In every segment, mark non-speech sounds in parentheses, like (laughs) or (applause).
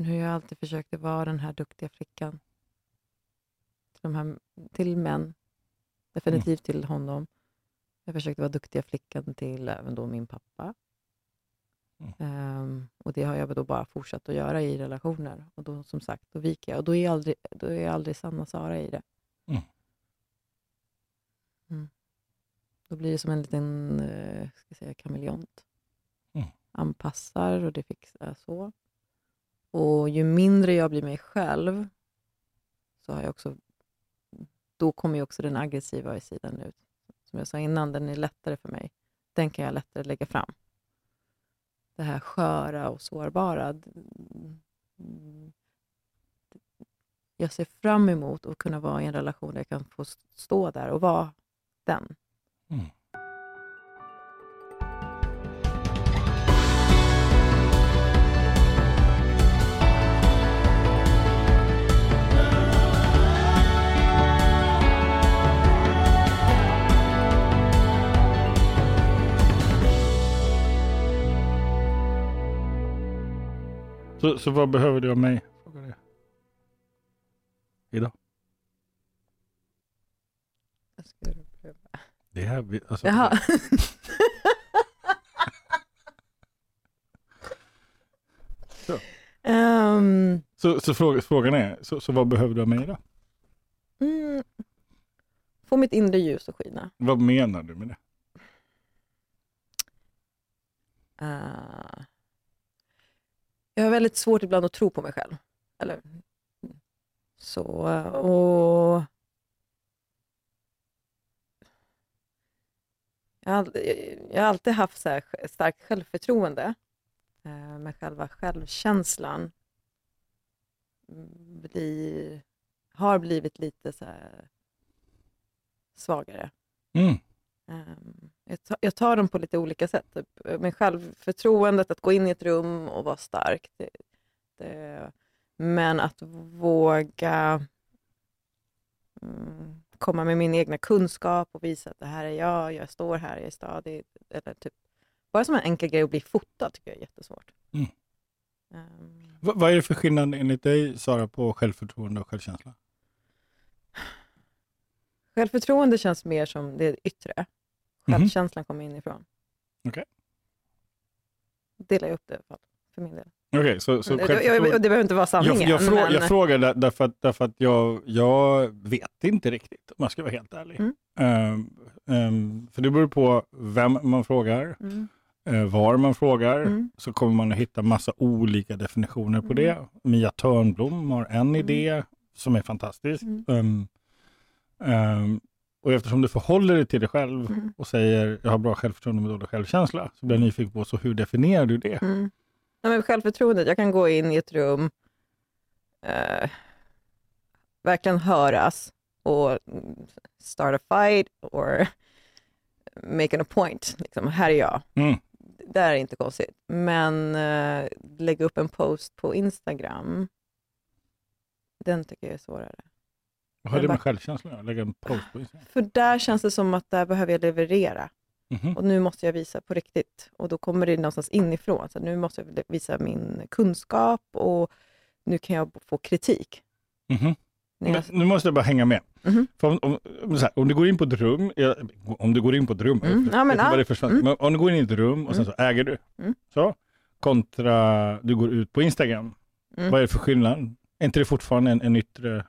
Men hur jag alltid försökte vara den här duktiga flickan. Till, de här, till män. Definitivt till honom. Jag försökte vara duktiga flickan till även då min pappa. Mm. Ehm, och det har jag då bara fortsatt att göra i relationer. Och då som sagt, då viker jag. Och då är jag aldrig, då är jag aldrig Sanna Sara i det. Mm. Mm. Då blir det som en liten eh, ska säga, kameleont. Mm. Anpassar och det fixar så. Och ju mindre jag blir mig själv, så har jag också, då kommer ju också den aggressiva sidan ut. Som jag sa innan, den är lättare för mig. Den kan jag lättare lägga fram. Det här sköra och sårbara. Jag ser fram emot att kunna vara i en relation där jag kan få stå där och vara den. Mm. Så, så vad behöver du av mig? Idag? Jag ska pröva. Det här, vi- alltså, Jaha. (laughs) Så. Ehm, Så, så fråga, frågan är, så, så vad behöver du av mig idag? mm, få mitt inre ljus att skina. Vad menar du med det? Eh, jag har väldigt svårt ibland att tro på mig själv. Eller, så, och... Jag har, jag har alltid haft så starkt självförtroende, eh, men själva självkänslan blir, har blivit lite så här svagare. Mm. Ehm, Jag tar, dem på lite olika sätt. Typ, med självförtroendet, att gå in i ett rum och vara stark. Det, det, men att våga mm, komma med min egna kunskap och visa att det här är jag, jag står här, jag är stadig. Eller typ, bara som en enkel grej att bli fotad tycker jag är jättesvårt. Mm. Va, vad är det för skillnad enligt dig, Sara, på självförtroende och självkänsla? självförtroende känns mer som det yttre. Mhm. Självkänslan kommer inifrån. Okej. Delar jag upp det i alla fall, för min del. Okej, så, så det, självförtroende... jag, det behöver inte vara sanningen. Jag, jag, frå, men... jag frågar där, därför att, därför att jag, jag vet inte riktigt, om jag ska vara helt ärlig. Mm. Ehm, ehm, för det beror på vem man frågar, Mm. eh, var man frågar, Mm. så kommer man att hitta massa olika definitioner på Mm. det. Mia Törnblom har en idé som är fantastisk. Mm. Och eftersom du förhåller dig till dig själv Mm. och säger jag har bra självförtroende med dålig självkänsla, så blir jag nyfiken på så hur definierar du det? Mm. Ja, men självförtroendet, jag kan gå in i ett rum, eh, verkligen höras och mm, start a fight or make an a point. Liksom, här är jag. Mm. Det är inte konstigt. Men eh, lägga upp en post på Instagram, den tycker jag är svårare. Vad har det med självkänsla att? Lägga en post på Instagram? För där känns det som att där behöver jag leverera. Mhm. Och nu måste jag visa på riktigt. Och då kommer det någonstans inifrån. Så nu måste jag visa min kunskap och nu kan jag få kritik. Mhm. När jag, Nu måste jag bara hänga med. Mhm. För om, om, här, om du går in på ett rum, om du går in på ett rum, Mm. Ja, men, vad det Mm. men om du går in i ett rum och sen så äger du, Mm. så, kontra du går ut på Instagram, Mm. vad är det för skillnad? Är inte det fortfarande en, en yttre...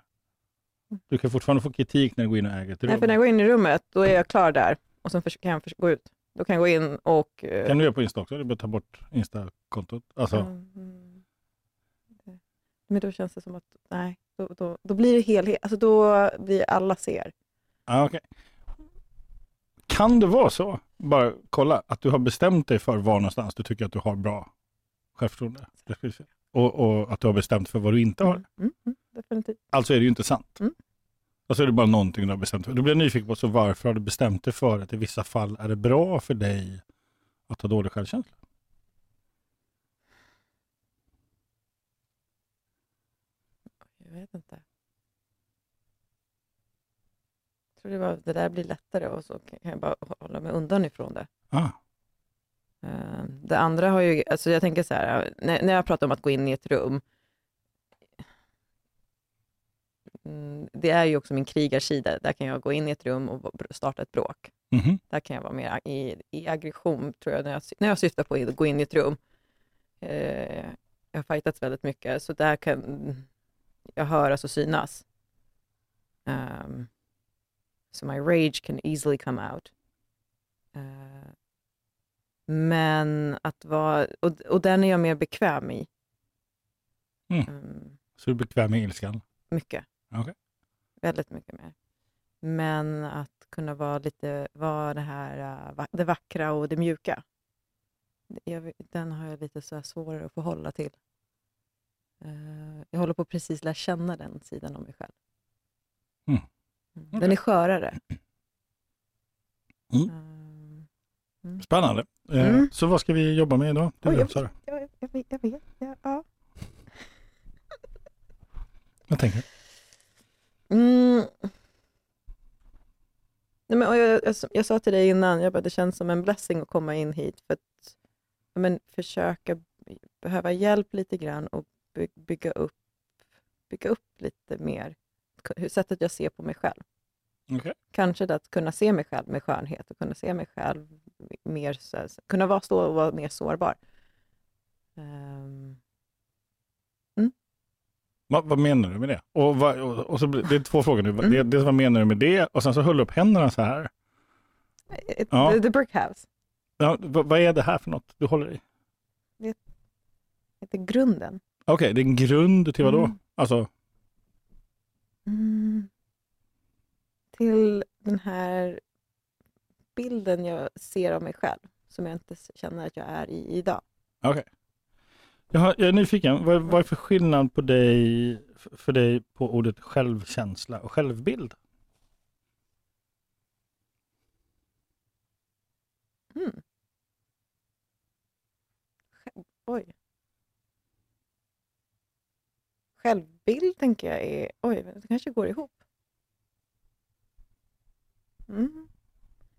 Du kan fortfarande få kritik när du går in och äger ett rum. nej, för när jag går in i rummet, då är jag klar där. Och sen kan jag gå ut. Då kan jag gå in och... eh, kan du göra på Insta också? Bara att ta bort Insta-kontot. Alltså, mm, men då känns det som att, nej, då, då, då blir det helhet. Alltså då blir alla ser. ah, okej. Kan det vara så, bara kolla, att du har bestämt dig för var någonstans du tycker att du har bra självförtroende? Och, och att du har bestämt för vad du inte har? Mm, mm, mm, definitivt. Alltså är det ju inte sant. Mm. Och så är det bara någonting du har bestämt för. Då blir jag nyfiken på så varför har du bestämt dig för att i vissa fall är det bra för dig att ha dålig självkänsla? Jag vet inte. Jag tror det, var, det där blir lättare och så kan jag bara hålla mig undan ifrån det. Ah, Eh, Det andra har ju, alltså jag tänker så här, när, när jag pratar om att gå in i ett rum, mm, det är ju också min krigarsida. Där kan jag gå in i ett rum och starta ett bråk. Mhm. Där kan jag vara mer i, i aggression, tror jag, när jag, när jag syftar på att gå in i ett rum. Eh, jag har fightats väldigt mycket, så där kan jag höras och synas. Um, so my rage can easily come out. Eh, men att vara, och, och den är jag mer bekväm i. Mm. Mm, Så du är bekväm med ilskan? mycket. Okej. Väldigt mycket mer. Men att kunna vara lite, vara det här, va- det vackra och det mjuka. Jag, den har jag lite så svårare att förhålla till. Eh, jag håller på att precis lära känna den sidan av mig själv. Mm. Mm. Okej. Den är skörare. Mm. Eh, Spännande. Eh, Mm. Så vad ska vi jobba med idag? Du då, jag, jag, jag, vet- jag vet. Ja, ja. Vad tänker? Mm. Nej, men, och jag, jag, jag sa till dig innan, jag bara, det känns som en blessing att komma in hit. För att men, försöka behöva hjälp lite grann och by, bygga, upp, bygga upp lite mer hur sättet jag ser på mig själv. Okej. Kanske det att kunna se mig själv med skönhet och kunna se mig själv mer, kunna vara, stå och vara mer sårbar. Ehm, Vad, vad menar du med det? Och, vad, och, och så, det är två frågor nu. Mm. Det, vad menar du med det? Och sen så höll du upp händerna så här. it- Ja. the, the brick house, Ja, vad, vad är det här för något du håller i? heter grunden. Okej, det är en grund till vad då? Mm. Alltså, Mm. Till den här bilden jag ser av mig själv, som jag inte känner att jag är i idag. okej. Jag, har, jag är nyfiken. Vad, vad är för skillnad på dig, för dig på ordet självkänsla och självbild? Mm. Oj. Självbild tänker jag är... Oj, det kanske går ihop. Mm.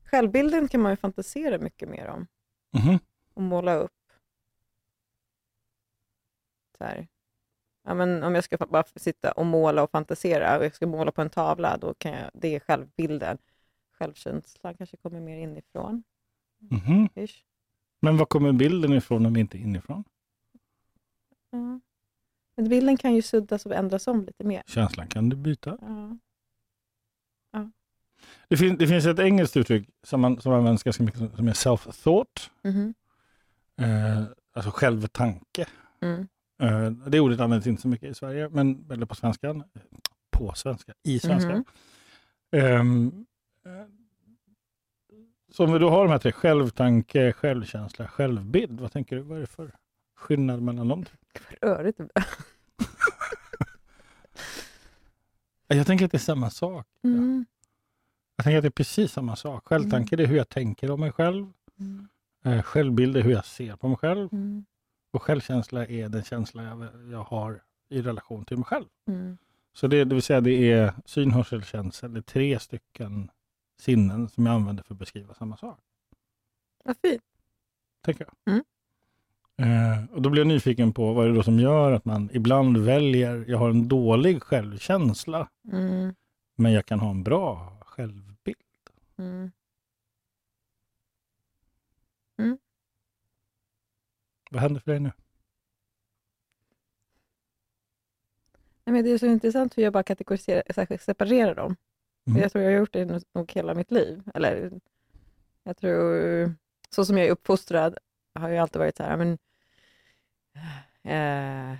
Självbilden kan man ju fantisera mycket mer om Mhm. och måla upp. Så här. Ja, men om jag ska bara sitta och måla och fantisera och jag ska måla på en tavla, då kan jag, det är självbilden. Självkänslan kanske kommer mer inifrån. Mhm. Ish. Men var kommer bilden ifrån om inte inifrån? Ja. Men bilden kan ju suddas och ändras om lite mer. Känslan kan du byta. Ja. Det, fin, det finns ett engelskt uttryck som, man, som används ganska mycket som är self-thought. Mhm. Eh, alltså självtanke. Mm. Eh, det ordet används inte så mycket i Sverige, men eller på svenskan. På svenska, i svenska. Mhm. Ehm, eh, så om vi då har de här tre, självtanke, självkänsla, självbild. Vad tänker du, vad är det för skillnad mellan dem? Rörigt. (laughs) Jag tänker att det är samma sak. Mm. Jag tänker att det är precis samma sak. Självtanke det är hur jag tänker om mig själv. Mm. Eh, självbild är hur jag ser på mig själv. Mm. Och självkänsla är den känsla jag, jag har i relation till mig själv. Mm. Så det, det vill säga det är syn, hörsel, känsel. Det är tre stycken sinnen som jag använder för att beskriva samma sak. Vad fint. Tänker jag. Mm. Eh, och då blir jag nyfiken på vad är det då som gör att man ibland väljer, jag har en dålig självkänsla, Mm. men jag kan ha en bra självbild. Mm. Vad händer för dig nu? Nej, men det är så intressant hur jag bara kategoriserar, separerar dem. Mm. Jag tror jag har gjort det nog- hela mitt liv. Eller, jag tror, så som jag är uppfostrad har jag alltid varit så här, men, eh,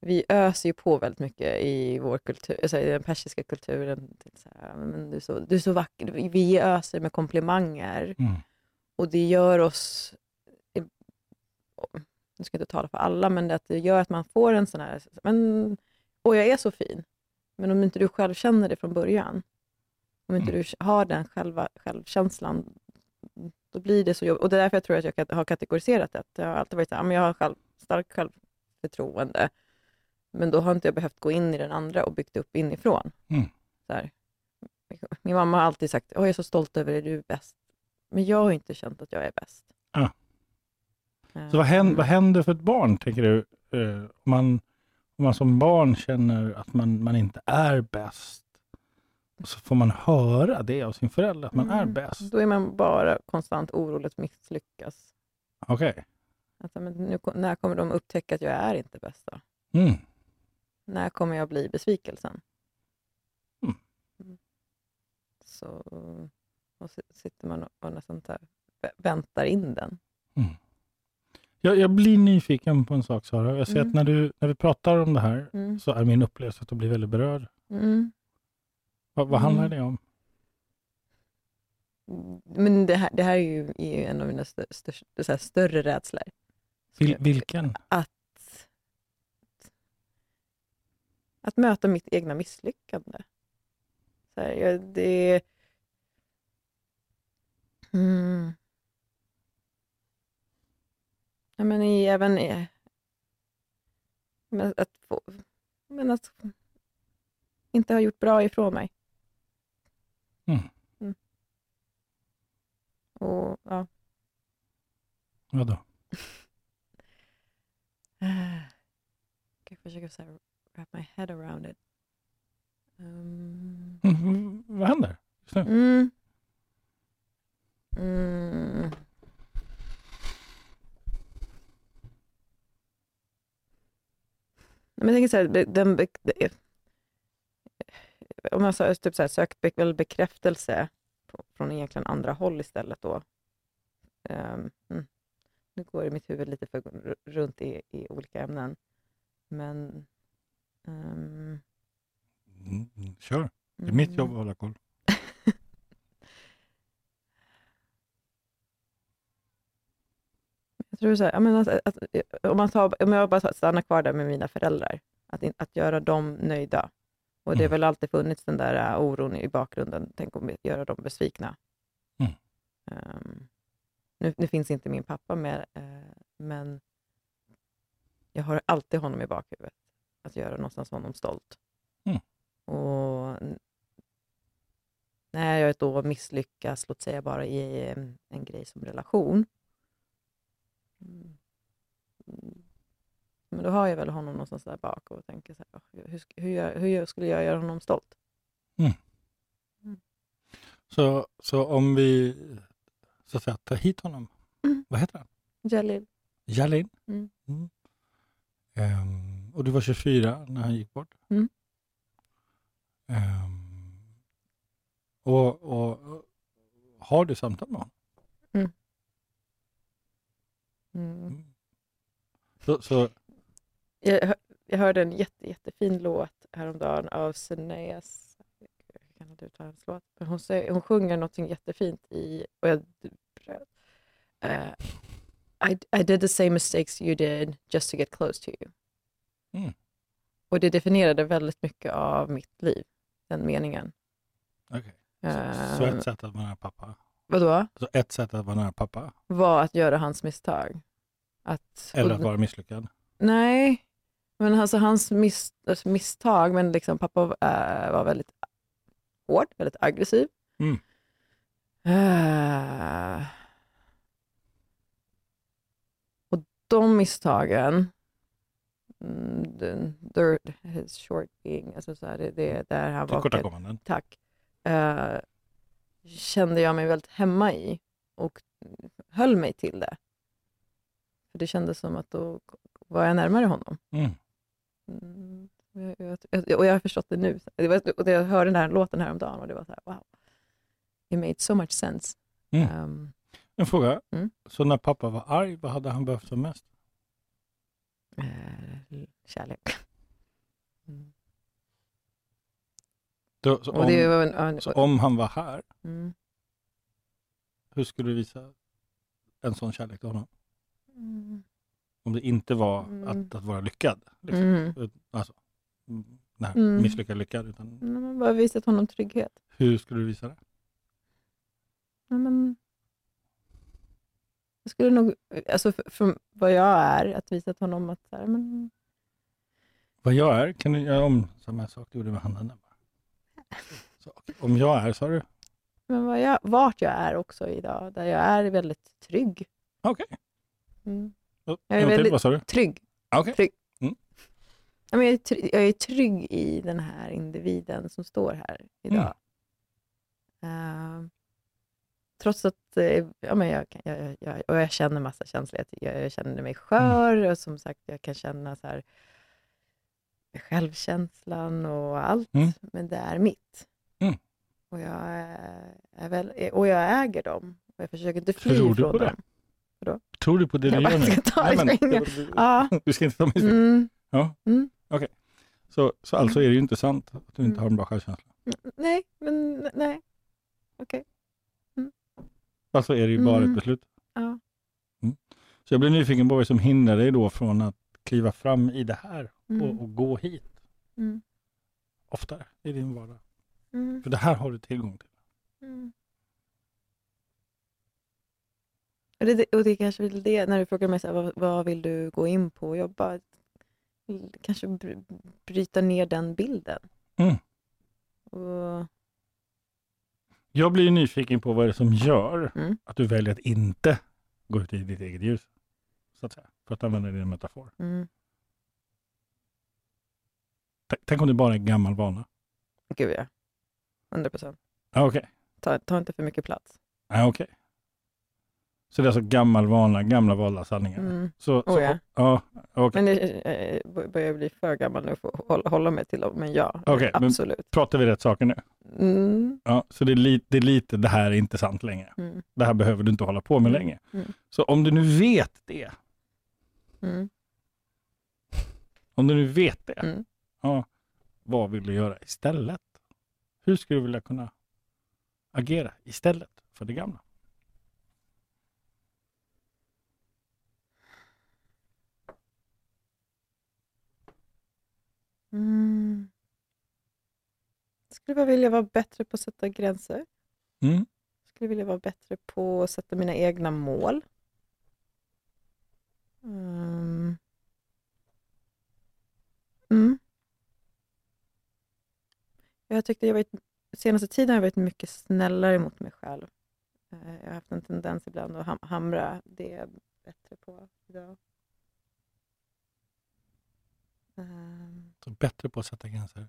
vi öser ju på väldigt mycket i vår kultur, alltså i den persiska kulturen. Så här, men du, är så, du är så vacker. Vi öser med komplimanger. Mm. Och det gör oss, nu ska jag inte tala för alla, men det, att det gör att man får en sån här, men, och jag är så fin. Men om inte du själv känner det från början, om inte Mm. du har den själva, självkänslan, då blir det så jobbigt. Och det är därför jag tror att jag har kategoriserat det. Jag har alltid varit så här, men jag har själv, starkt självförtroende, men då har inte jag behövt gå in i den andra och byggt upp inifrån. Mm. Så här. Min mamma har alltid sagt, Åh, jag är så stolt över dig, du är bäst. Men jag har inte känt att jag är bäst. Ah. Så vad händer, vad händer för ett barn, tänker du? Eh, om, man, Om man som barn känner att man, man inte är bäst. Och så får man höra det av sin förälder, att man är Mm. bäst. Då är man bara konstant orolig att misslyckas. Okej. Att, men nu, ko- när kommer de upptäcka att jag är inte bäst då? Mm. När kommer jag bli besvikelsen? Mm. Mm. Så och så sitter man och, och nästan väntar in den. Mm. Jag, jag blir nyfiken på en sak Sara. Jag ser Mm. att när du, när vi pratar om det här Mm. så är min upplevelse att du blir väldigt berörd. Mm. Vad, vad handlar Mm. det om? Men det här, det här är, ju, är ju en av mina stö, största, så här, större rädslor. Vil, vilken? Att, att möta mitt egna misslyckande. Så här, jag, det... Mm. Ja, men i, även i, men att, få, men att inte ha gjort bra ifrån mig. Mm. Mm. Och ja, Vadå? (sighs) Ska försöka så här, wrap my head around it. Um, Mm, vad händer? Just nu? mm. Mm. Men jag tänker så här, den, om man så, typ så här, sökt be, väl bekräftelse från egentligen andra håll istället då. Mm. Nu går i mitt huvud lite för runt i, i olika ämnen. Men... ehm, Mm, mm, kör. Det är mitt jobb att mm. hålla koll. Jag tror så här, men att, att, om, man tar, om jag bara stannar kvar där med mina föräldrar, att, att göra dem nöjda. Och det har Mm. väl alltid funnits den där äh, oron i bakgrunden, tänk om vi göra dem besvikna. Mm. Ehm, nu, nu finns inte min pappa med, eh, men jag har alltid honom i bakhuvudet, att göra någonstans honom stolt. Mm. Och när jag då misslyckas, låt säga bara i eh, en grej som relation, Mm. Mm. Men då har jag väl honom någonstans där bak och tänker så här, "Åh, hur, hur, gör- hur skulle jag göra honom stolt? Så, så om vi så att säga, tar hit honom. Mm. Vad heter han? Jalil. Mm. Mm. Ehm, och du var 24 när han gick bort? Mm. Ehm, och, och har du samtal med honom? Mm. Mm. Så, så Jag, jag hörde en jätte, jättefin låt häromdagen av Seneas jag kan inte uttala hennes låt, men hon, säger, hon sjunger något jättefint i, och jag. Eh, I, I did the same mistakes you did just to get close to you. Mm. Och det definierade väldigt mycket av mitt liv, den meningen. okej. så, Eh, så ett sätt att vara nära pappa? vadå? Så ett sätt att vara nära pappa? Var att göra hans misstag. Att, Eller att vara misslyckad? Nej, men alltså hans miss, alltså misstag, men liksom pappa äh, var väldigt hård, väldigt aggressiv. Mm. Äh, och de misstagen, mm, the, the, his short being, alltså så här, det, det där han var, Tillkortakommanden? tack, äh, kände jag mig väldigt hemma i och höll mig till det. För det kändes som att då var jag närmare honom. Mm. Mm, jag, jag, och jag har förstått det nu. Det var, och jag hörde den här låten häromdagen och det var så här, wow. It made so much sense. Mm. Um, En fråga. Mm. Så när pappa var arg, vad hade han behövt som mest? eh, kärlek. Mm. Då, så, om, en, en, så om han var här, mm, hur skulle du visa en sån kärlek till honom? Mm, Om det inte var Mm. att, att vara lyckad. Liksom. mm. Alltså, mm, nej, Mm. misslyckad lyckad. Utan Men man bara visat honom trygghet. hur skulle du visa det? Ja, men, jag skulle nog, alltså för vad jag är, att visa honom att så här, men, Vad jag är, kan du göra om samma sak du gjorde med handen? där? (laughs) Så. Om jag är, sa du? men vad jag, vart jag är också idag, där jag är väldigt trygg. Okej. Mm. Okay. Jag är väldigt- Vad sa du? Trygg. Trygg. Mm. Ja, Ja, men jag, är trygg, jag är trygg i den här individen som står här idag. Eh, trots att eh, ja, men jag, jag, jag, och jag känner massa känslor. Jag, jag känner mig skör och som sagt, jag kan känna så här, självkänslan och allt, Mm. men det är mitt. Mm. Och, jag är, är väl, och jag äger dem. Och jag försöker inte fly från på det? Dem. Tror du på det Jag du gör nu? ska ta Nej, men- svängen. Ja. Du ska inte ta svängen. Mm. Ja. Mm. Okej. Så, så alltså är det ju inte sant att du inte har en bra självkänsla. Nej, men nej. Okej. Alltså är det ju bara Mm. ett beslut. Ja. Så jag blir nyfiken på vad som hindrar dig då från att kliva fram i det här Mm. och, och gå hit Mm. oftare i din vardag. Mm. För det här har du tillgång till. Mm. Och, det, och det är kanske väl det, när du frågar mig så här, vad, vad vill du gå in på och jobba? Kanske bry- bryta ner den bilden. Mm. Och, Jag blir nyfiken på vad det är som gör Mm. att du väljer att inte gå ut i ditt eget ljus. Så att säga. För att använda din metafor. mm, Tänk- om det bara är en gammal vana. gud ja. 100 procent. Okej. Ta, ta inte för mycket plats. Okej. Så det är alltså gammal vana, gamla valda sanningar. Mm. Så, så, Oh, ja. ja, okej. Men det eh, börjar bli för gammal nu för att hålla, hålla mig till dem. Men ja, men- absolut. Pratar vi rätt saker nu? Mm, Ja, så det är, li, det är lite, det här är inte sant längre. mm, Det här behöver du inte hålla på med Mm. länge. Mm. Så om du nu vet det, mm, om du nu vet det, ja, vad vill du göra istället? Hur skulle du vilja kunna agera istället för det gamla? Mm. Skulle bara vilja vara bättre på att sätta gränser. Mm. skulle vilja vara bättre på att sätta mina egna mål. Mm. Mm. Jag tyckte jag varit, senaste tiden har jag varit mycket snällare mot mig själv. Eh, Jag har haft en tendens ibland att ham- hamra. Det är jag bättre på idag. Ehm, Så bättre på att sätta gränser.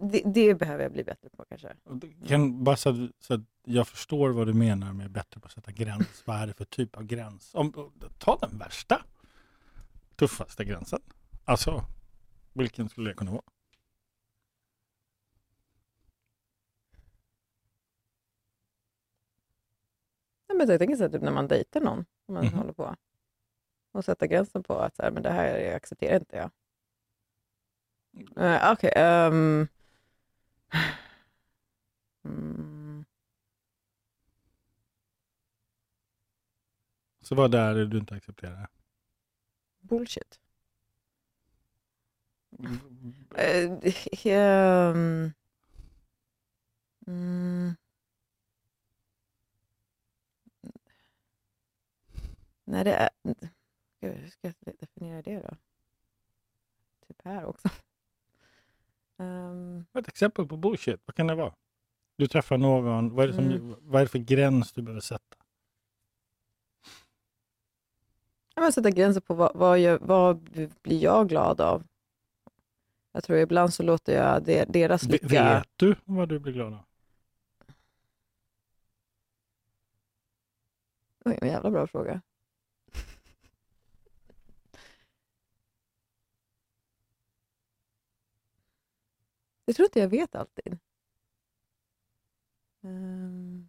Det, det behöver jag bli bättre på kanske. Kan, bara så att, så att jag förstår vad du menar med bättre på att sätta gräns. Vad är det för typ av gräns? Om, ta den värsta, tuffaste gränsen. Alltså, vilken skulle det kunna vara? Ja, men jag tänker så här, typ när man dejtar någon, om man Mhm. håller på och sätta gränsen på att så här, men det här accepterar inte jag. Uh, Okej. ehm. mm, Så vad är det du inte accepterar? bullshit. Eh, ehm, mm. Nej, det är... Gud, hur ska jag definiera det då? Typ här också. Ehm, Ett exempel på bullshit, vad kan det vara? Du träffar någon, vad är det, som, Mm. vad är det för gräns du behöver sätta? Ja, men sätta gränser på vad, vad, gör, vad blir jag glad av? Jag tror ibland så låter jag de, deras lycka... Vet du vad du blir glad av? Oj, en jävla bra fråga. Jag tror inte jag vet alltid. Ehm,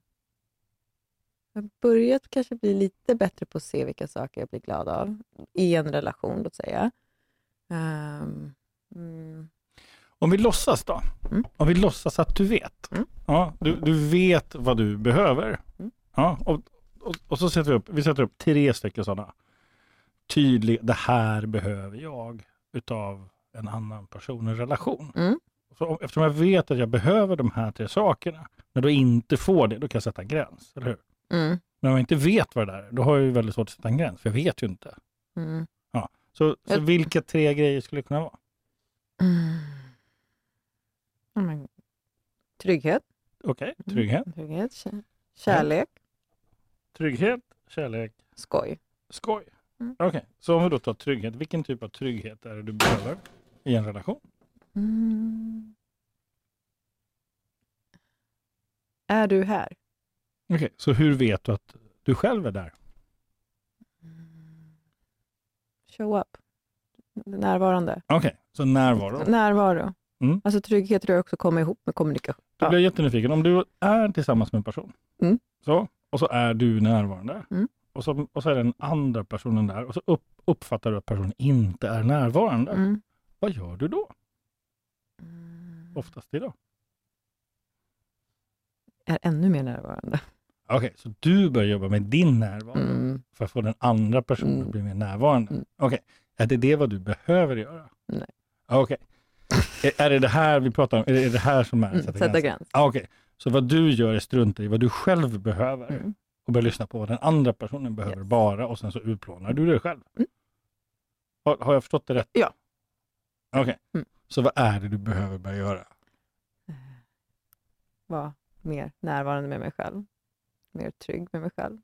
Jag har börjat kanske bli lite bättre på att se vilka saker jag blir glad av i en relation, låt säga. Ehm, mm, Om vi låtsas då? Mm. Om vi låtsas att du vet. Mm. Ja, du, du vet vad du behöver. Mm. Ja, och, och, och så sätter vi upp, vi sätter upp tre stycken sådana. Tydliga, det här behöver jag utav en annan person, en relation. Mm. Så om, eftersom jag vet att jag behöver de här tre sakerna, när du inte får det, då kan jag sätta en gräns. Eller hur? mm, Men om jag inte vet vad det där är, då har jag ju väldigt svårt att sätta en gräns, för jag vet ju inte. mm, Så, så Jag- vilka tre grejer skulle det kunna vara? mm. Ja, men, trygghet. Okej, Mm. trygghet. Trygghet, kä- kärlek, Trygghet, kärlek, skoj. skoj. Mm. Okej, så om vi då tar trygghet, vilken typ av trygghet är det du behöver? i en relation? Mm. Är du här? Okej, så hur vet du att du själv är där? Show up. Närvarande. Okej, så närvaro. Närvaro. Mm. Alltså trygghet tror jag också kommer ihop med kommunikation. Då blir jag jättenyfiken. Om du är tillsammans med en person, Mm. så, och så är du närvarande, Mm. och, så, och så är den andra personen där, och så upp, uppfattar du att personen inte är närvarande. Mm. Vad gör du då? Mm. Oftast idag. Är ännu mer närvarande. Okej, så du börjar jobba med din närvaro Mm. för att få den andra personen Mm. att bli mer närvarande. Mm. Okej, är det det vad du behöver göra? Nej. Okej. Är, är det det här vi pratar om? Är det, är det här som är Mm. sätta Sätta gränser? gräns. Ah, Okej, så vad du gör är strunta i vad du själv behöver Mm. och börja lyssna på vad den andra personen behöver Yes. bara och sen så utplånar du dig själv. Mm. Har, har jag förstått det rätt? Ja. Okej, Mm. Så vad är det du behöver börja göra? Vara mer närvarande med mig själv. Mer trygg med mig själv.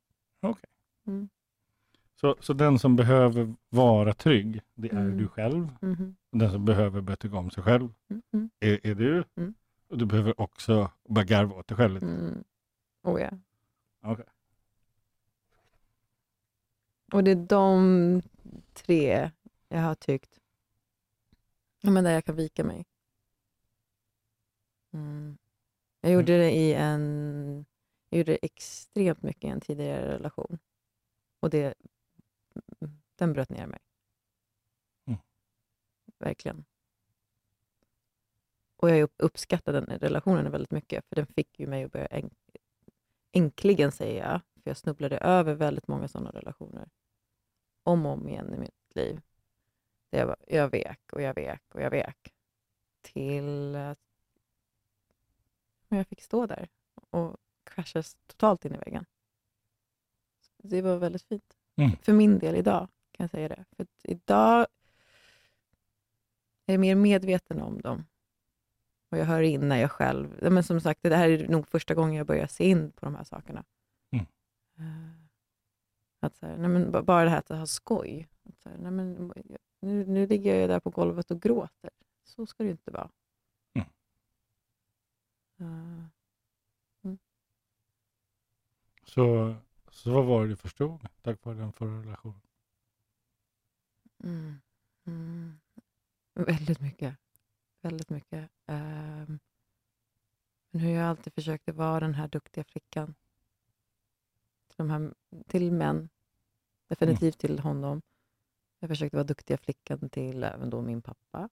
Så, så den som behöver vara trygg, det är Mm. du själv. Och Den som behöver börja tycka om sig själv Mm. Mm. är, är du. Mm. Och du behöver också börja garva åt dig själv lite. Mm. Oh, ja. Okej. Och det är de tre jag har tyckt, ja, men där jag kan vika mig. Mm. Jag gjorde det i en, jag gjorde det extremt mycket i en tidigare relation. Och det, den bröt ner mig. Mm. Verkligen. Och jag upp- uppskattar den relationen väldigt mycket, för den fick ju mig att börja en, äntligen säga för jag snubblade över väldigt många sådana relationer. Om och om igen i mitt liv. Jag, var- jag vek och jag vek och jag vek. Till att jag fick stå där och crashas totalt in i väggen. Det var väldigt fint. Mm. För min del idag kan jag säga det. För idag är jag mer medveten om dem. Och jag hör in när jag själv... Men som sagt, det här är nog första gången jag börjar se in på de här sakerna. Mm. Eh, Att så här, nej men ba- bara det här att ha skoj. Att så här, nej men, nu, nu ligger jag där på golvet och gråter. Så ska det ju inte vara. Mm. Eh, Så, så vad var det du förstod tack vare den förra relationen? Mm. Mm. Väldigt mycket. Väldigt mycket. Ehm, men hur jag alltid försökte vara den här duktiga flickan. Till, de här, till män. Definitivt till honom. Jag försökte vara duktiga flickan till även då min pappa.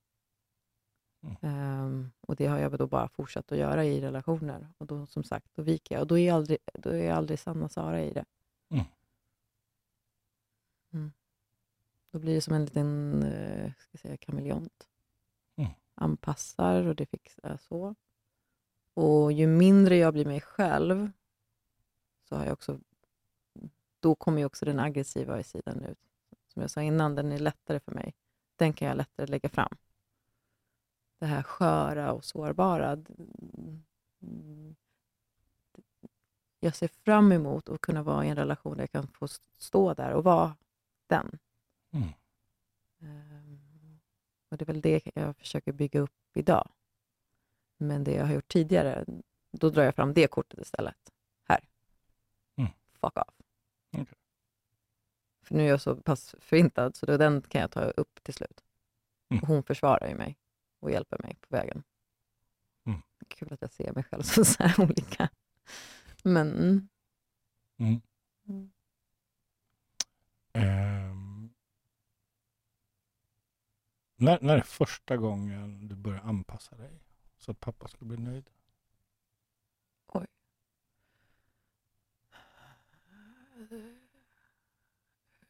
Mm. Ehm, och det har jag då bara fortsatt att göra i relationer. Och då som sagt, då viker jag. Och då är jag aldrig, då är jag aldrig Sanna Sara i det. Mm. Mm. Då blir det som en liten eh, ska säga, kameleont. Mm. Anpassar och det fixar så. Och ju mindre jag blir mig själv, så har jag också... Då kommer ju också den aggressiva sidan ut. Som jag sa innan, den är lättare för mig. Den kan jag lättare lägga fram. Det här sköra och sårbara. mm, Jag ser fram emot att kunna vara i en relation där jag kan få stå där och vara den. Mm. Ehm, Och det är väl det jag försöker bygga upp idag. Men det jag har gjort tidigare, då drar jag fram det kortet istället. Här. Mm. Fuck off. För nu är jag så pass förintad, så då den kan jag ta upp till slut. Mm. Hon försvarar ju mig och hjälper mig på vägen. Mm. Kul att jag ser mig själv som så här olika. Men... mm. Ehm, när, när är första gången du börjar anpassa dig så att pappa ska bli nöjd? Eh,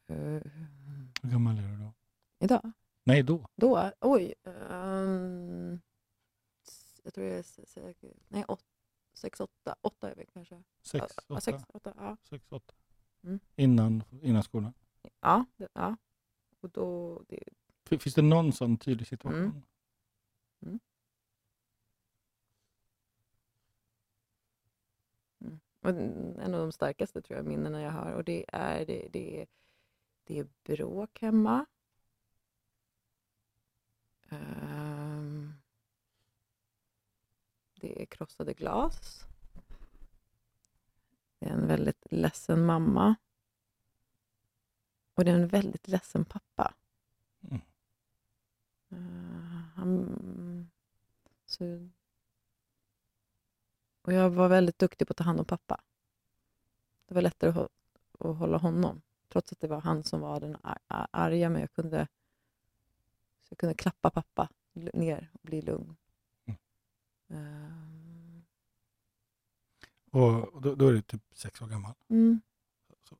Hur gammal är du då? idag? Nej, då. Då? Oj. s- jag tror jag är. Nej, åt, sex, åtta. Åtta är vi kanske. Sex, åtta? sex, åtta. Ja, Sex, åtta. Mm. Innan, innan skolan. ja, det, ja. Och då... Det, Finns det någon sån tydlig situation? Mm. Mm. Mm. Och en av de starkaste tror jag, minnena jag har. Och det är, det, det, är- det är bråk hemma. Ehm, det är krossade glas. Det är en väldigt ledsen mamma. Och det är en väldigt ledsen pappa. Mm. Eh, han, så, och jag var väldigt duktig på att ta hand om pappa. Det var lättare att, att hålla honom. Trots att det var han som var den ar- ar- arga, men jag kunde, så jag kunde klappa pappa ner och bli lugn. Mm. Ehm, Och då, då är du typ sex år gammal. mm,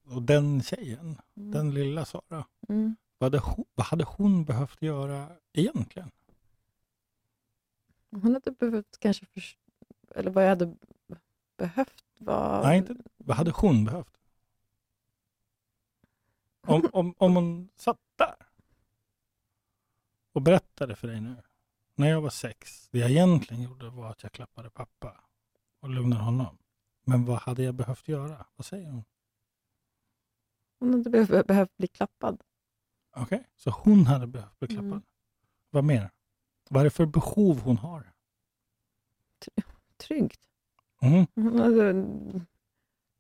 Och den tjejen, mm, den lilla Sara, mm. vad hade hon, vad hade hon behövt göra egentligen? Hon hade behövt kanske, förs- eller vad jag hade behövt var... Nej, inte, vad hade hon behövt? Om, om, om hon satt där och berättade för dig nu, när jag var sex, det jag egentligen gjorde var att jag klappade pappa och lugnade honom. Men vad hade jag behövt göra? Vad säger hon? Hon hade behövt, behövt bli klappad. Okej, så hon hade behövt bli klappad. Mm. Vad mer? Vad är det för behov hon har? Tryggt. Mm. Hon hade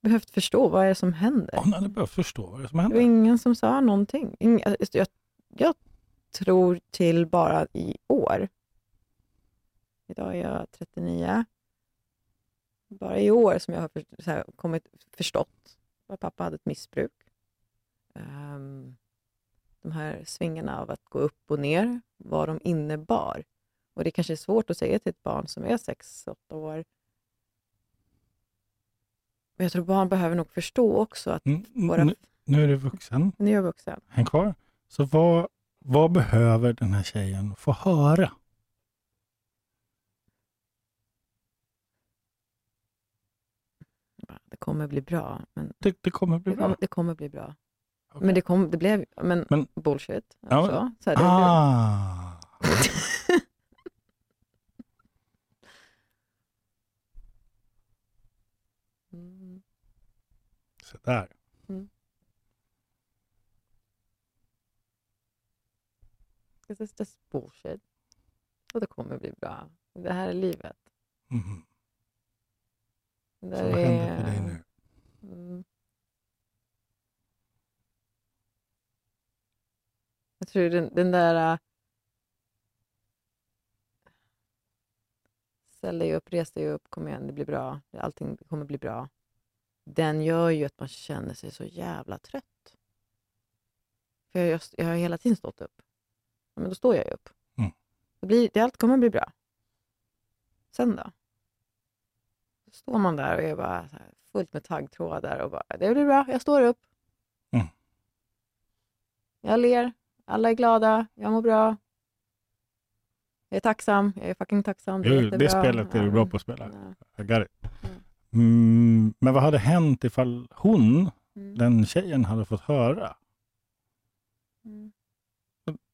behövt förstå vad är det som händer. Hon hade behövt förstå vad det är som Det var händer. ingen som sa någonting. Ing- alltså, jag, jag tror till bara i år. Idag är jag 39. Bara i år som jag har för, här, kommit, förstått att pappa hade ett missbruk. Ehm, de här svingarna av att gå upp och ner, vad de innebar. Och det kanske är svårt att säga till ett barn som är 6-8 år. Jag tror barn behöver nog förstå också att Mm, våra... nu, nu är du vuxen, Nu är jag vuxen. häng kvar. Så vad, vad behöver den här tjejen få höra? Det kommer bli bra. Men Det, det kommer bli det, bra. kommer, det kommer bli bra. Okej. Men det, kom, det blev men, Men- bullshit. Ja, Alltså. Så här, det, Ah, (laughs) (laughs) så där. This is just bullshit. Och det kommer bli bra. Det här är livet. Mhm. Det Så vad händer med dig är- nu? Mm. Jag tror den, den där... äh, Ställ dig upp, res dig upp, kom igen, det blir bra. Allting kommer bli bra. Den gör ju att man känner sig så jävla trött. För jag, just- jag har hela tiden stått upp. Ja, men då står jag ju upp. Mm. Det blir, det, allt kommer bli bra. Sen då? Så står man där och är bara här fullt med taggtrådar och bara, det blir bra, jag står upp. Mm. Jag ler, alla är glada, jag mår bra. Jag är tacksam, jag är fucking tacksam. Det, Jo, det spelet är du bra på att spela. Ja. I got it. Mm. Men vad hade hänt ifall hon, Mm. den tjejen, hade fått höra? Mm.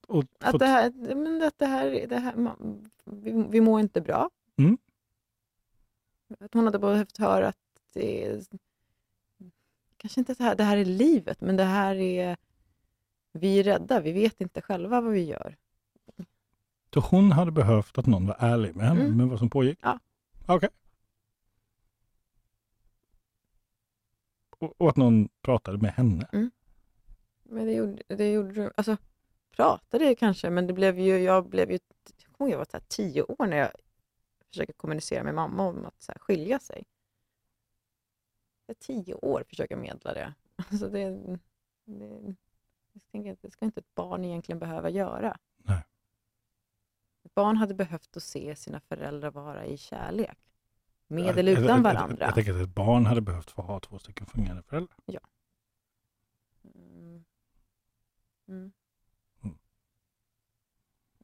Och Att fått, det här, men att det här, det här man- vi, vi mår inte bra. Mm. Att hon hade behövt höra att det kanske inte att det här, det här är livet, men det här är, vi är rädda, vi vet inte själva vad vi gör. så hon hade behövt att någon var ärlig med henne Mm. med vad som pågick? Ja. Okej. Och, och att någon pratade med henne? Men det gjorde, det gjorde alltså pratade kanske, men det blev ju, jag blev ju, jag kommer ihåg jag var så här tio år när jag försöker kommunicera med mamma om att så här, skilja sig. Jag tio år försöker medla det. Alltså det, det, jag det ska inte ett barn egentligen behöva göra. Nej. Ett barn hade behövt att se sina föräldrar vara i kärlek. Med Jag- eller jag- utan jag- varandra. Jag, jag tänker att ett barn hade behövt få ha två stycken fungerande föräldrar. Mm. Mm. Mm.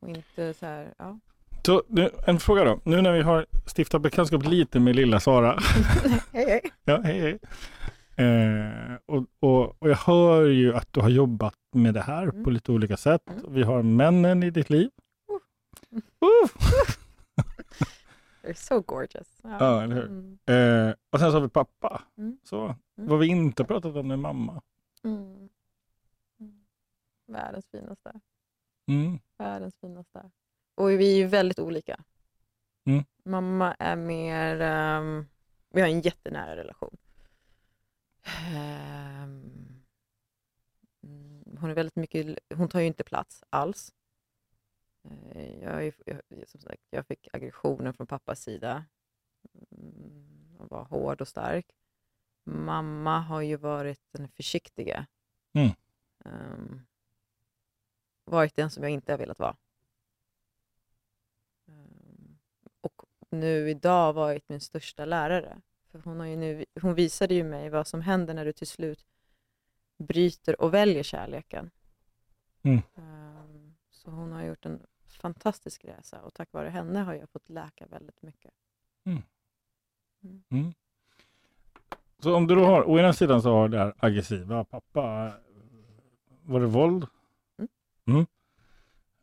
Och inte så här, ja. Så nu, en fråga då. Nu när vi har stiftat bekantskap lite med lilla Sara. (laughs) (laughs) hej, hej. ja, hej, hej. Eh, och, och, och jag hör ju att du har jobbat med det här Mm. på lite olika sätt. Mm. Vi har männen i ditt liv. Uh. Uh. (laughs) They're so gorgeous. Ja, eller hur? Mm. Eh, och sen så har vi pappa. Mm. Så, Mm. vad vi inte pratat om är mamma. Mm. Mm. Världens finaste. Mm. Världens finaste. och vi är ju väldigt olika. Mm. Mamma är mer, ehm, vi har en jättenära relation. Mm, hon är väldigt mycket, hon tar ju inte plats alls. Eh, jag, som sagt, jag fick aggressionen från pappas sida. Mm, och var hård och stark. Mamma har ju varit den försiktiga. Mm. Ehm, varit den som jag inte har velat vara. Ehm, och nu idag varit min största lärare. För hon, har ju nu, hon visade ju mig vad som händer när du till slut bryter och väljer kärleken. Mm. Ehm, så hon har gjort en fantastisk resa och tack vare henne har jag fått läka väldigt mycket. Mm. Så om du då har, å ena sidan så har det här aggressiva, pappa, var det våld? Mm. Mm.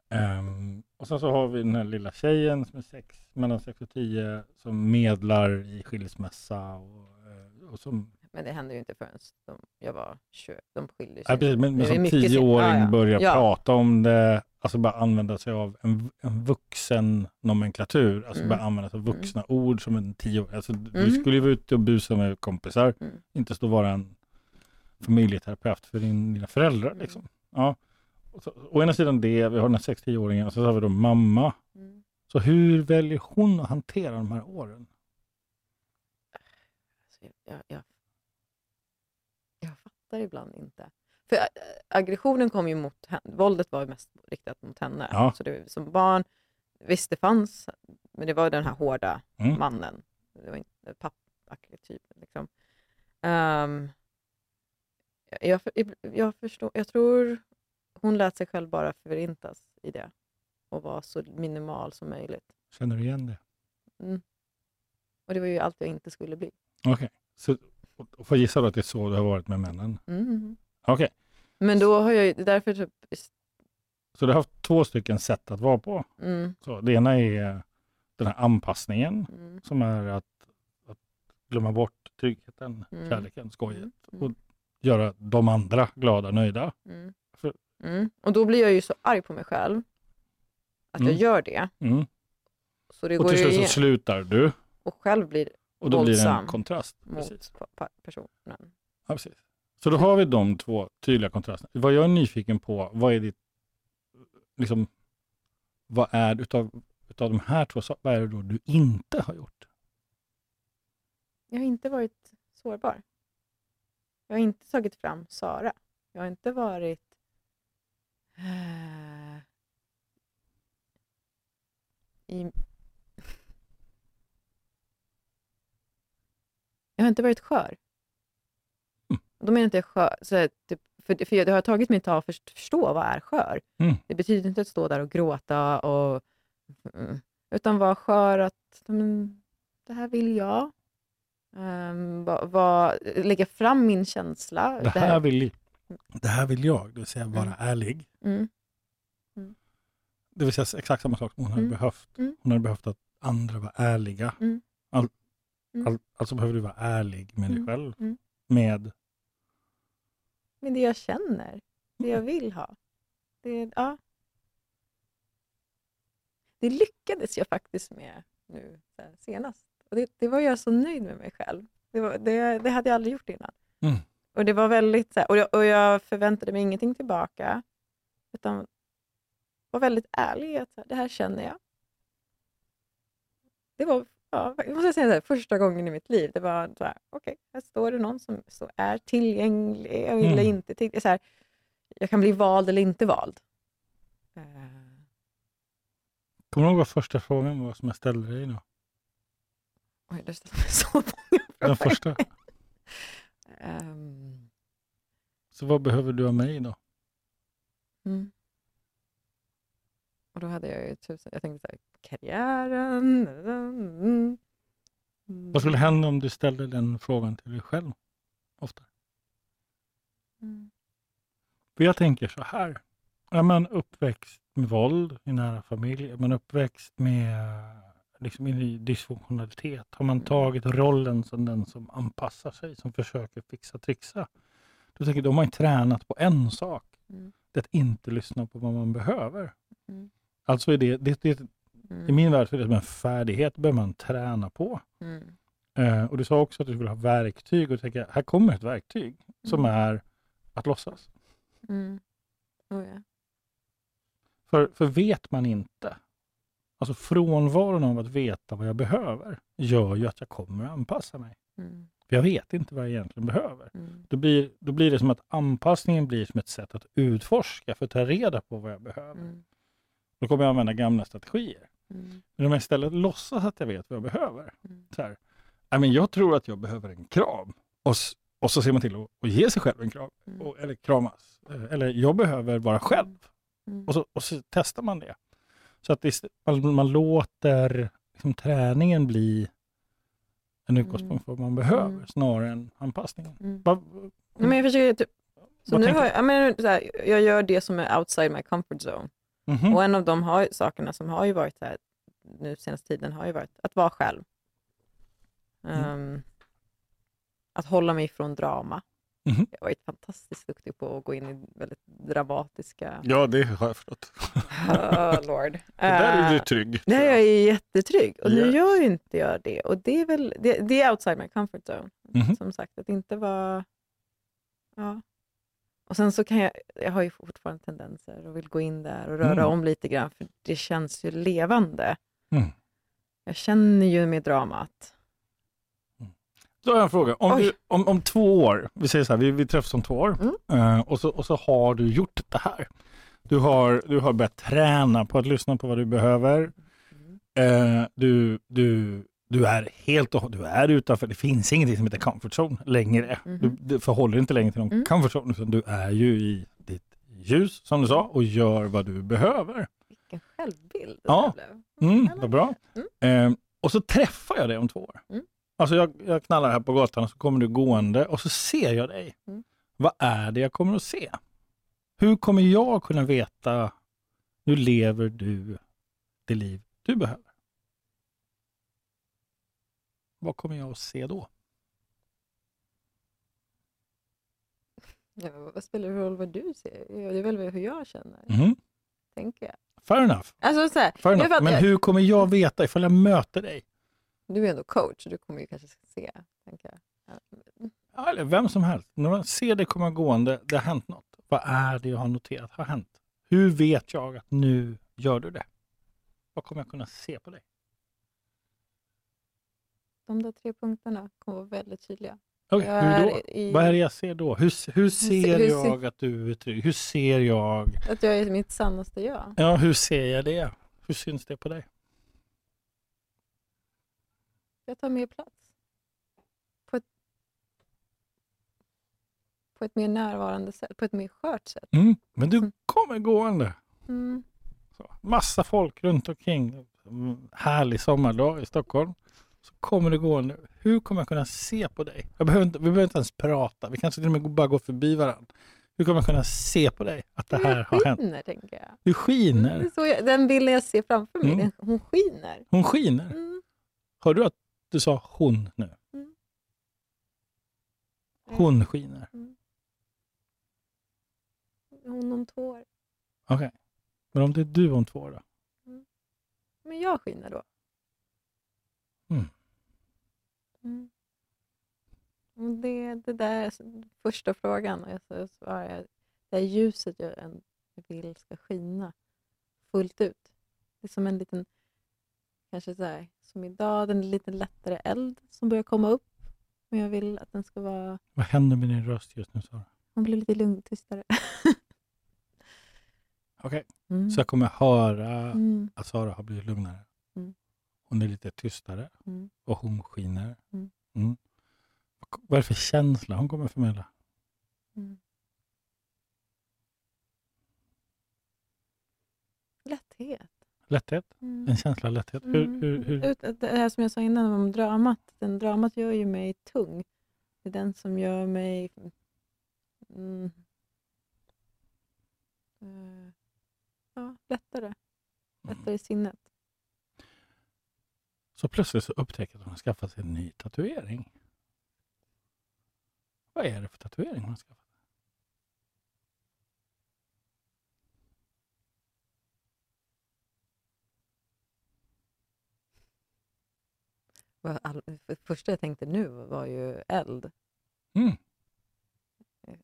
Ehm, och sen så har vi den här lilla tjejen som är sex, mellan 6 och 10 som medlar i skilsmässa och, eh, och som, Men det hände ju inte förrän de, jag var 20. De skilde sig. ja, precis, men, men som tioåring ja, ja. börjar Ja. prata om det, alltså bara använda sig av en, en vuxen nomenklatur, alltså Mm. bara använda sig av vuxna ord som en tio alltså, Du Mm. skulle ju vara ute och busa med kompisar, Mm. inte stå och vara en familjeterapeut för din, dina föräldrar. Mm. Liksom. Ja. Och så, å ena sidan det, vi har den här 6-10-åringen och så har vi då mamma. Mm. Så hur väljer hon att hantera de här åren? Alltså, jag, jag fattar ibland inte. För aggressionen kom ju mot henne. Våldet var ju mest riktat mot henne. Ja. Så det, som barn, visst det fanns, men det var den här hårda Mm. mannen. Det var inte papparketypen. Liksom. Ehm, jag, jag, förstår, jag tror hon lät sig själv bara förintas i det och vara så minimal som möjligt. Känner du igen det? Mm. Och det var ju allt jag inte skulle bli. Okej, så och- får gissa då att det är så du har varit med männen? Mm. Okej, Men då har jag ju, därför typ, så du har haft två stycken sätt att vara på. mm, Så det ena är den här anpassningen mm, som är att, att glömma bort tryggheten, Mm. kärleken, skojet. mm, Och göra de andra glada, nöjda. mm, För- mm. Och då blir jag ju så arg på mig själv att jag gör det. Så det Och till slut så igen. slutar du Och själv blir och då blir det en kontrast. mot Precis. pa- personen. Ja, precis. Så då har vi de två tydliga kontrasterna. Vad jag är nyfiken på, vad är ditt, liksom, vad är utav, utav de här två sakerna, vad är det då du inte har gjort? Jag har inte varit sårbar. Jag har inte tagit fram Sara. Jag har inte varit eh, i... Jag har inte varit skör. Mm. Då menar jag inte skör, så här, typ, för, för det har tagit mig ett tag att först- förstå vad är skör. Mm. Det betyder inte att stå där och gråta, och, mm, utan vara skör att men, det här vill jag. Um, va, va, lägga fram min känsla. Det här vill, det här vill jag, det vill säga vara Mm. ärlig. Mm, Det vill säga exakt samma sak som hon hade Mm. behövt. Mm. Hon hade behövt att andra var ärliga. Mm. All, Mm. all, alltså behöver du vara ärlig med dig Mm. själv. Mm. Med, men det jag känner, det jag vill ha. Det, ja. det lyckades jag faktiskt med nu senast. Och det, det var jag så nöjd med mig själv. Det, var, det, det hade jag aldrig gjort innan. Mm. Och det var väldigt och, jag, och jag förväntade mig ingenting tillbaka. Utan var väldigt ärlig i att det här känner jag. Det var ja, jag måste säga så här, första gången i mitt liv. Det var så här, okej, här står det någon som så är tillgänglig eller Mm. inte tillgänglig. Så här, jag kan bli vald eller inte vald. Eh, kommer du ihåg vad första frågan var som jag ställde dig då? oj, det ställde mig så många Den frågor. första. (laughs) Ehm, Så vad behöver du av mig då? Mm. Och då hade jag ju tusen, jag tänkte så här, karriären. Mm. Vad skulle hända om du ställde den frågan till dig själv ofta? Mm. För jag tänker så här. Är man uppväxt med våld i nära familj, är man uppväxt med liksom i dysfunktionalitet, har man tagit rollen som den som anpassar sig, som försöker fixa trixa. Då tänker jag, då har man tränat på en sak. Mm. Det är att inte lyssna på vad man behöver. Mm. Alltså är det, det, det, Mm. i min värld så är det som en färdighet, behöver man träna på. Mm. Eh, och du sa också att du skulle ha verktyg och tänka, här kommer ett verktyg som Mm. är att låtsas. Mm. Oh, ja. För, för vet man inte, alltså frånvaron av att veta vad jag behöver gör ju att jag kommer att anpassa mig. Mm. För jag vet inte vad jag egentligen behöver. Mm. Då blir, då blir det som att anpassningen blir som ett sätt att utforska för att ta reda på vad jag behöver. Mm. Då kommer jag använda gamla strategier. Mm. Men om jag istället låtsas att jag vet vad jag behöver. Mm. Så här, "Nej, men jag tror att jag behöver en kram. Och, och så ser man till att, att ge sig själv en kram. Mm. Och, eller kramas. Eh, Eller jag behöver vara själv. Mm. Och så, och så testar man det. Så att det, man, man låter liksom, träningen bli en utgångspunkt för vad man behöver Mm. snarare än anpassningen. Mm. Va, men jag försöker typ, så nu har jag, jag, menar, så här, jag gör det som är outside my comfort zone. Mhm. Och en av de har, sakerna som har ju varit så här, nu senaste tiden har ju varit att vara själv. Mm. Ehm, att hålla mig ifrån drama. Mhm. Jag har varit fantastiskt duktig på att gå in i väldigt dramatiska... Ja, det har jag förstått. (laughs) Oh, Lord. Det där är Eh, du trygg. där är jag ju jättetrygg och nu Yes. gör ju inte jag det. Och det är väl det, det är outside my comfort zone. Mhm. Som sagt, att inte vara... Ja. Och sen så kan jag, jag har ju fortfarande tendenser och vill gå in där och röra Mm. om lite grann för det känns ju levande. Mm. Jag känner ju med dramat. Då har jag en fråga. Om, du, om, om två år, vi säger så här, vi, vi träffas om två år Mm. eh, och, så, och så har du gjort det här. Du har, du har börjat träna på att lyssna på vad du behöver. Eh, du, du, du är helt och du är utanför, det finns ingenting som heter comfort zone längre. Mhm. Du, du förhåller inte längre till någon Mm. comfort zone, utan du är ju i ditt ljus, som du sa, och gör vad du behöver. Vilken självbild det Ja. blev. Mm, men vad bra. Mm. Eh, och så träffar jag dig om två år. Mm. Alltså jag, jag knallar här på gatan och så kommer du gående och så ser jag dig. Mm. Vad är det jag kommer att se? Hur kommer jag kunna veta hur lever du det liv du behöver? Vad kommer jag att se då? Ja, vad spelar det för roll vad du ser? Det är väl hur jag känner, Mhm. tänker jag. Fair enough. Alltså, så här, Fair enough. Men hur kommer jag veta ifall jag möter dig? Du är ändå coach, du kommer ju kanske se. Tänker jag. Ja. Ja, Eller vem som helst. När man ser dig komma gående, det har hänt något. Vad är det jag har noterat har hänt? Hur vet jag att nu gör du det? Vad kommer jag kunna se på dig? De där tre punkterna kommer vara väldigt tydliga. Hur då? är i- Vad är det jag ser då? Hur, hur ser hur jag att du är trygg? Hur ser jag? Att jag är mitt sannaste jag. Ja, hur ser jag det? Hur syns det på dig? Jag tar mer plats. På ett, på ett mer närvarande sätt, på ett mer skört sätt. Mm. Men du Mm. kommer gående. Mm. Så, massa folk runt omkring. Mm, Härlig sommardag i Stockholm. Så kommer du gående. Hur kommer jag kunna se på dig? Jag behöver inte, vi behöver inte ens prata. Vi kanske till och med bara går förbi varandra. Hur kommer jag kunna se på dig att det här har hänt? skiner, tänker jag. Du Det skiner. så jag. Den bilden jag ser framför mig, Mm. hon skiner. Hon skiner. Mm. Hör du att du sa hon nu? Mm. Hon skiner. Hon om två år. Okej. Men om det är du om två år då? Men jag skiner då. Mm. Mm. Och det, det där är första frågan. Och jag så svarar jag, det här ljuset jag vill ska skina fullt ut. Det är som en liten, kanske så här, som idag, den lite lättare eld som börjar komma upp. Men jag vill att den ska vara, Vad händer med din röst just nu Sara? hon blir lite lugn, tystare. (laughs) Okej. Mm. Så jag kommer höra Mm. att Sara har blivit lugnare. Mm. Hon är lite tystare Mm. och hon skiner. Mm. Mm. Vad- är det för känsla hon kommer förmedla? Mm. Lätthet. Lätthet? Mm. En känsla av lätthet? Hur, Mm. hur, hur? Det här som jag sa innan om dramat. Den dramat gör ju mig tung. Det är den som gör mig mm, eh, ja, lättare. Lättare i sinnet. Så plötsligt så upptäcker att hon har skaffat sig en ny tatuering. Vad är det för tatuering hon har skaffat? Det första jag tänkte nu var ju eld. Mm. Eh,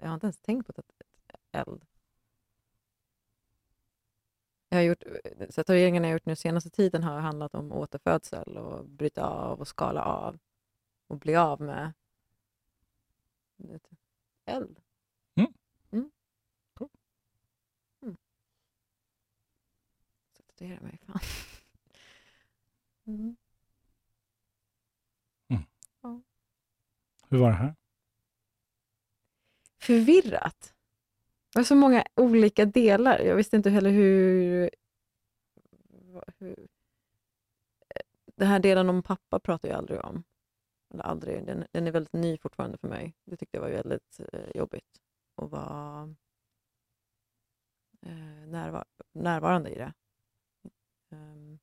jag har inte ens tänkt på eld. Jag har gjort, så tatueringarna jag har gjort nu senaste tiden har handlat om återfödsel och bryta av och skala av och bli av med vet eld. Mm. Mm. Cool. Mm. Så tatuera mig, fan. (laughs) Mm. Hur var det här? förvirrat. Det var så många olika delar. Jag visste inte heller hur... hur eh, den här delen om pappa pratar jag aldrig om. Eller aldrig. Den, den är väldigt ny fortfarande för mig. Det tyckte jag var väldigt eh, jobbigt att vara eh, närvar närvarande i det. Um,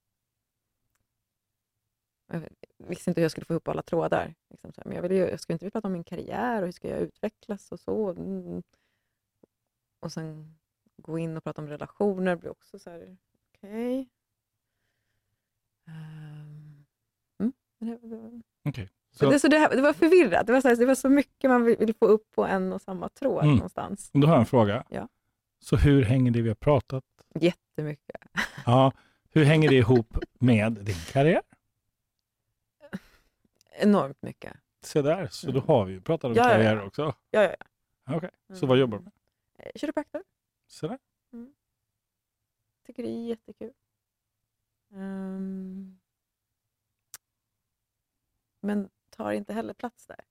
jag visste inte hur jag skulle få ihop alla trådar. Liksom så här. Men jag, ville ju, jag skulle inte vilja prata om min karriär och hur ska jag utvecklas och så. Mm. Och sen gå in och prata om relationer blir också så här, okej. Okay. Um, mm. det, det, var, Okej. så. Det, Så, det, här- det var förvirrat. Det var, så här, det var så mycket man vill, vill få upp på en och samma tråd Mm. någonstans. då har jag en fråga. Ja. Så hur hänger det vi har pratat? Jättemycket. Ja, hur hänger det ihop med din karriär? Enormt mycket. Se där, så då Mm. har vi ju pratat om Ja, ja, ja. karriär också. Ja, ja, ja. Okej, så vad jobbar du med? Eh, Kiropraktor. Så där. Tycker det är jättekul. Ehm, men tar inte heller plats där.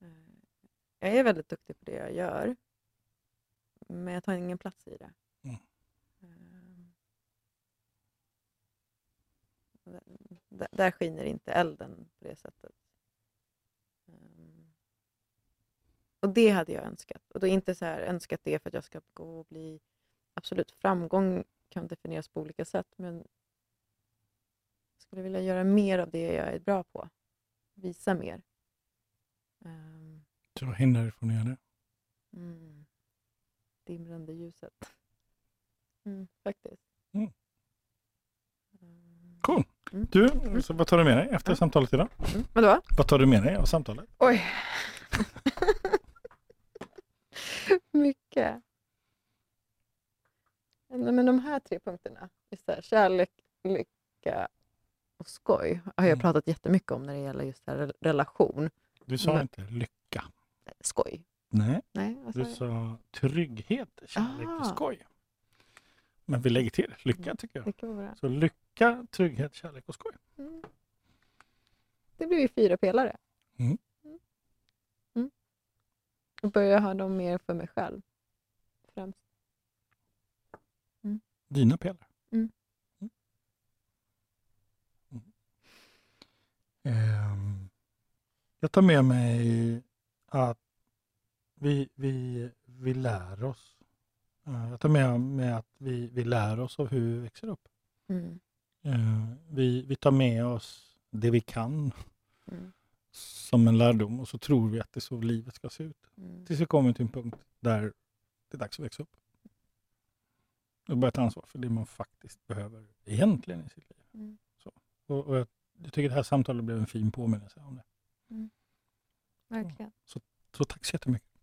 Eh, jag är väldigt duktig på det jag gör. Men jag tar ingen plats i det. Mm. Ehm, där, där skiner inte elden på det sättet. Ehm, och det hade jag önskat. Och då inte så här önskat det för att jag ska gå och bli absolut, framgång kan definieras på olika sätt, men jag skulle vilja göra mer av det jag är bra på. Visa mer. Ehm, Så vad hindrar från att göra det? mm. Dimrande ljuset. Mm, faktiskt. Mm. Ehm, Cool. Mm. Du, så vad tar du med dig efter samtalet idag? Mm. Vadå? Vad tar du med dig av samtalet? Oj! (laughs) (laughs) Mycket. Men de här tre punkterna, just här, kärlek, lycka och skoj, har jag Mm. pratat jättemycket om när det gäller just här, relation. Du sa Men- inte lycka. Skoj. Nej, Nej, sa du jag? sa trygghet, kärlek och Ah. skoj. Men vi lägger till lycka Mm. tycker jag. Lycka. Så lycka, trygghet, kärlek och skoj. Mm. Det blir ju fyra pelare. Mm. Och börja ha dem mer för mig själv. Främst. Dina pelare. Mm. Mm. Mm. Ehm, jag tar med mig att vi, vi, vi lär oss. Eh, jag tar med mig att vi, vi lär oss av hur vi växer upp. Mm. Eh, vi, vi tar med oss det vi kan Mm. Som en lärdom och så tror vi att det är så livet ska se ut. Mm. Tills vi kommer till en punkt där det är dags att växa upp. Och börja ta ansvar för det man faktiskt behöver egentligen i sitt liv. Mm. Och, och jag, jag tycker det här samtalet blev en fin påminnelse om det. Verkligen. Så tack så jättemycket.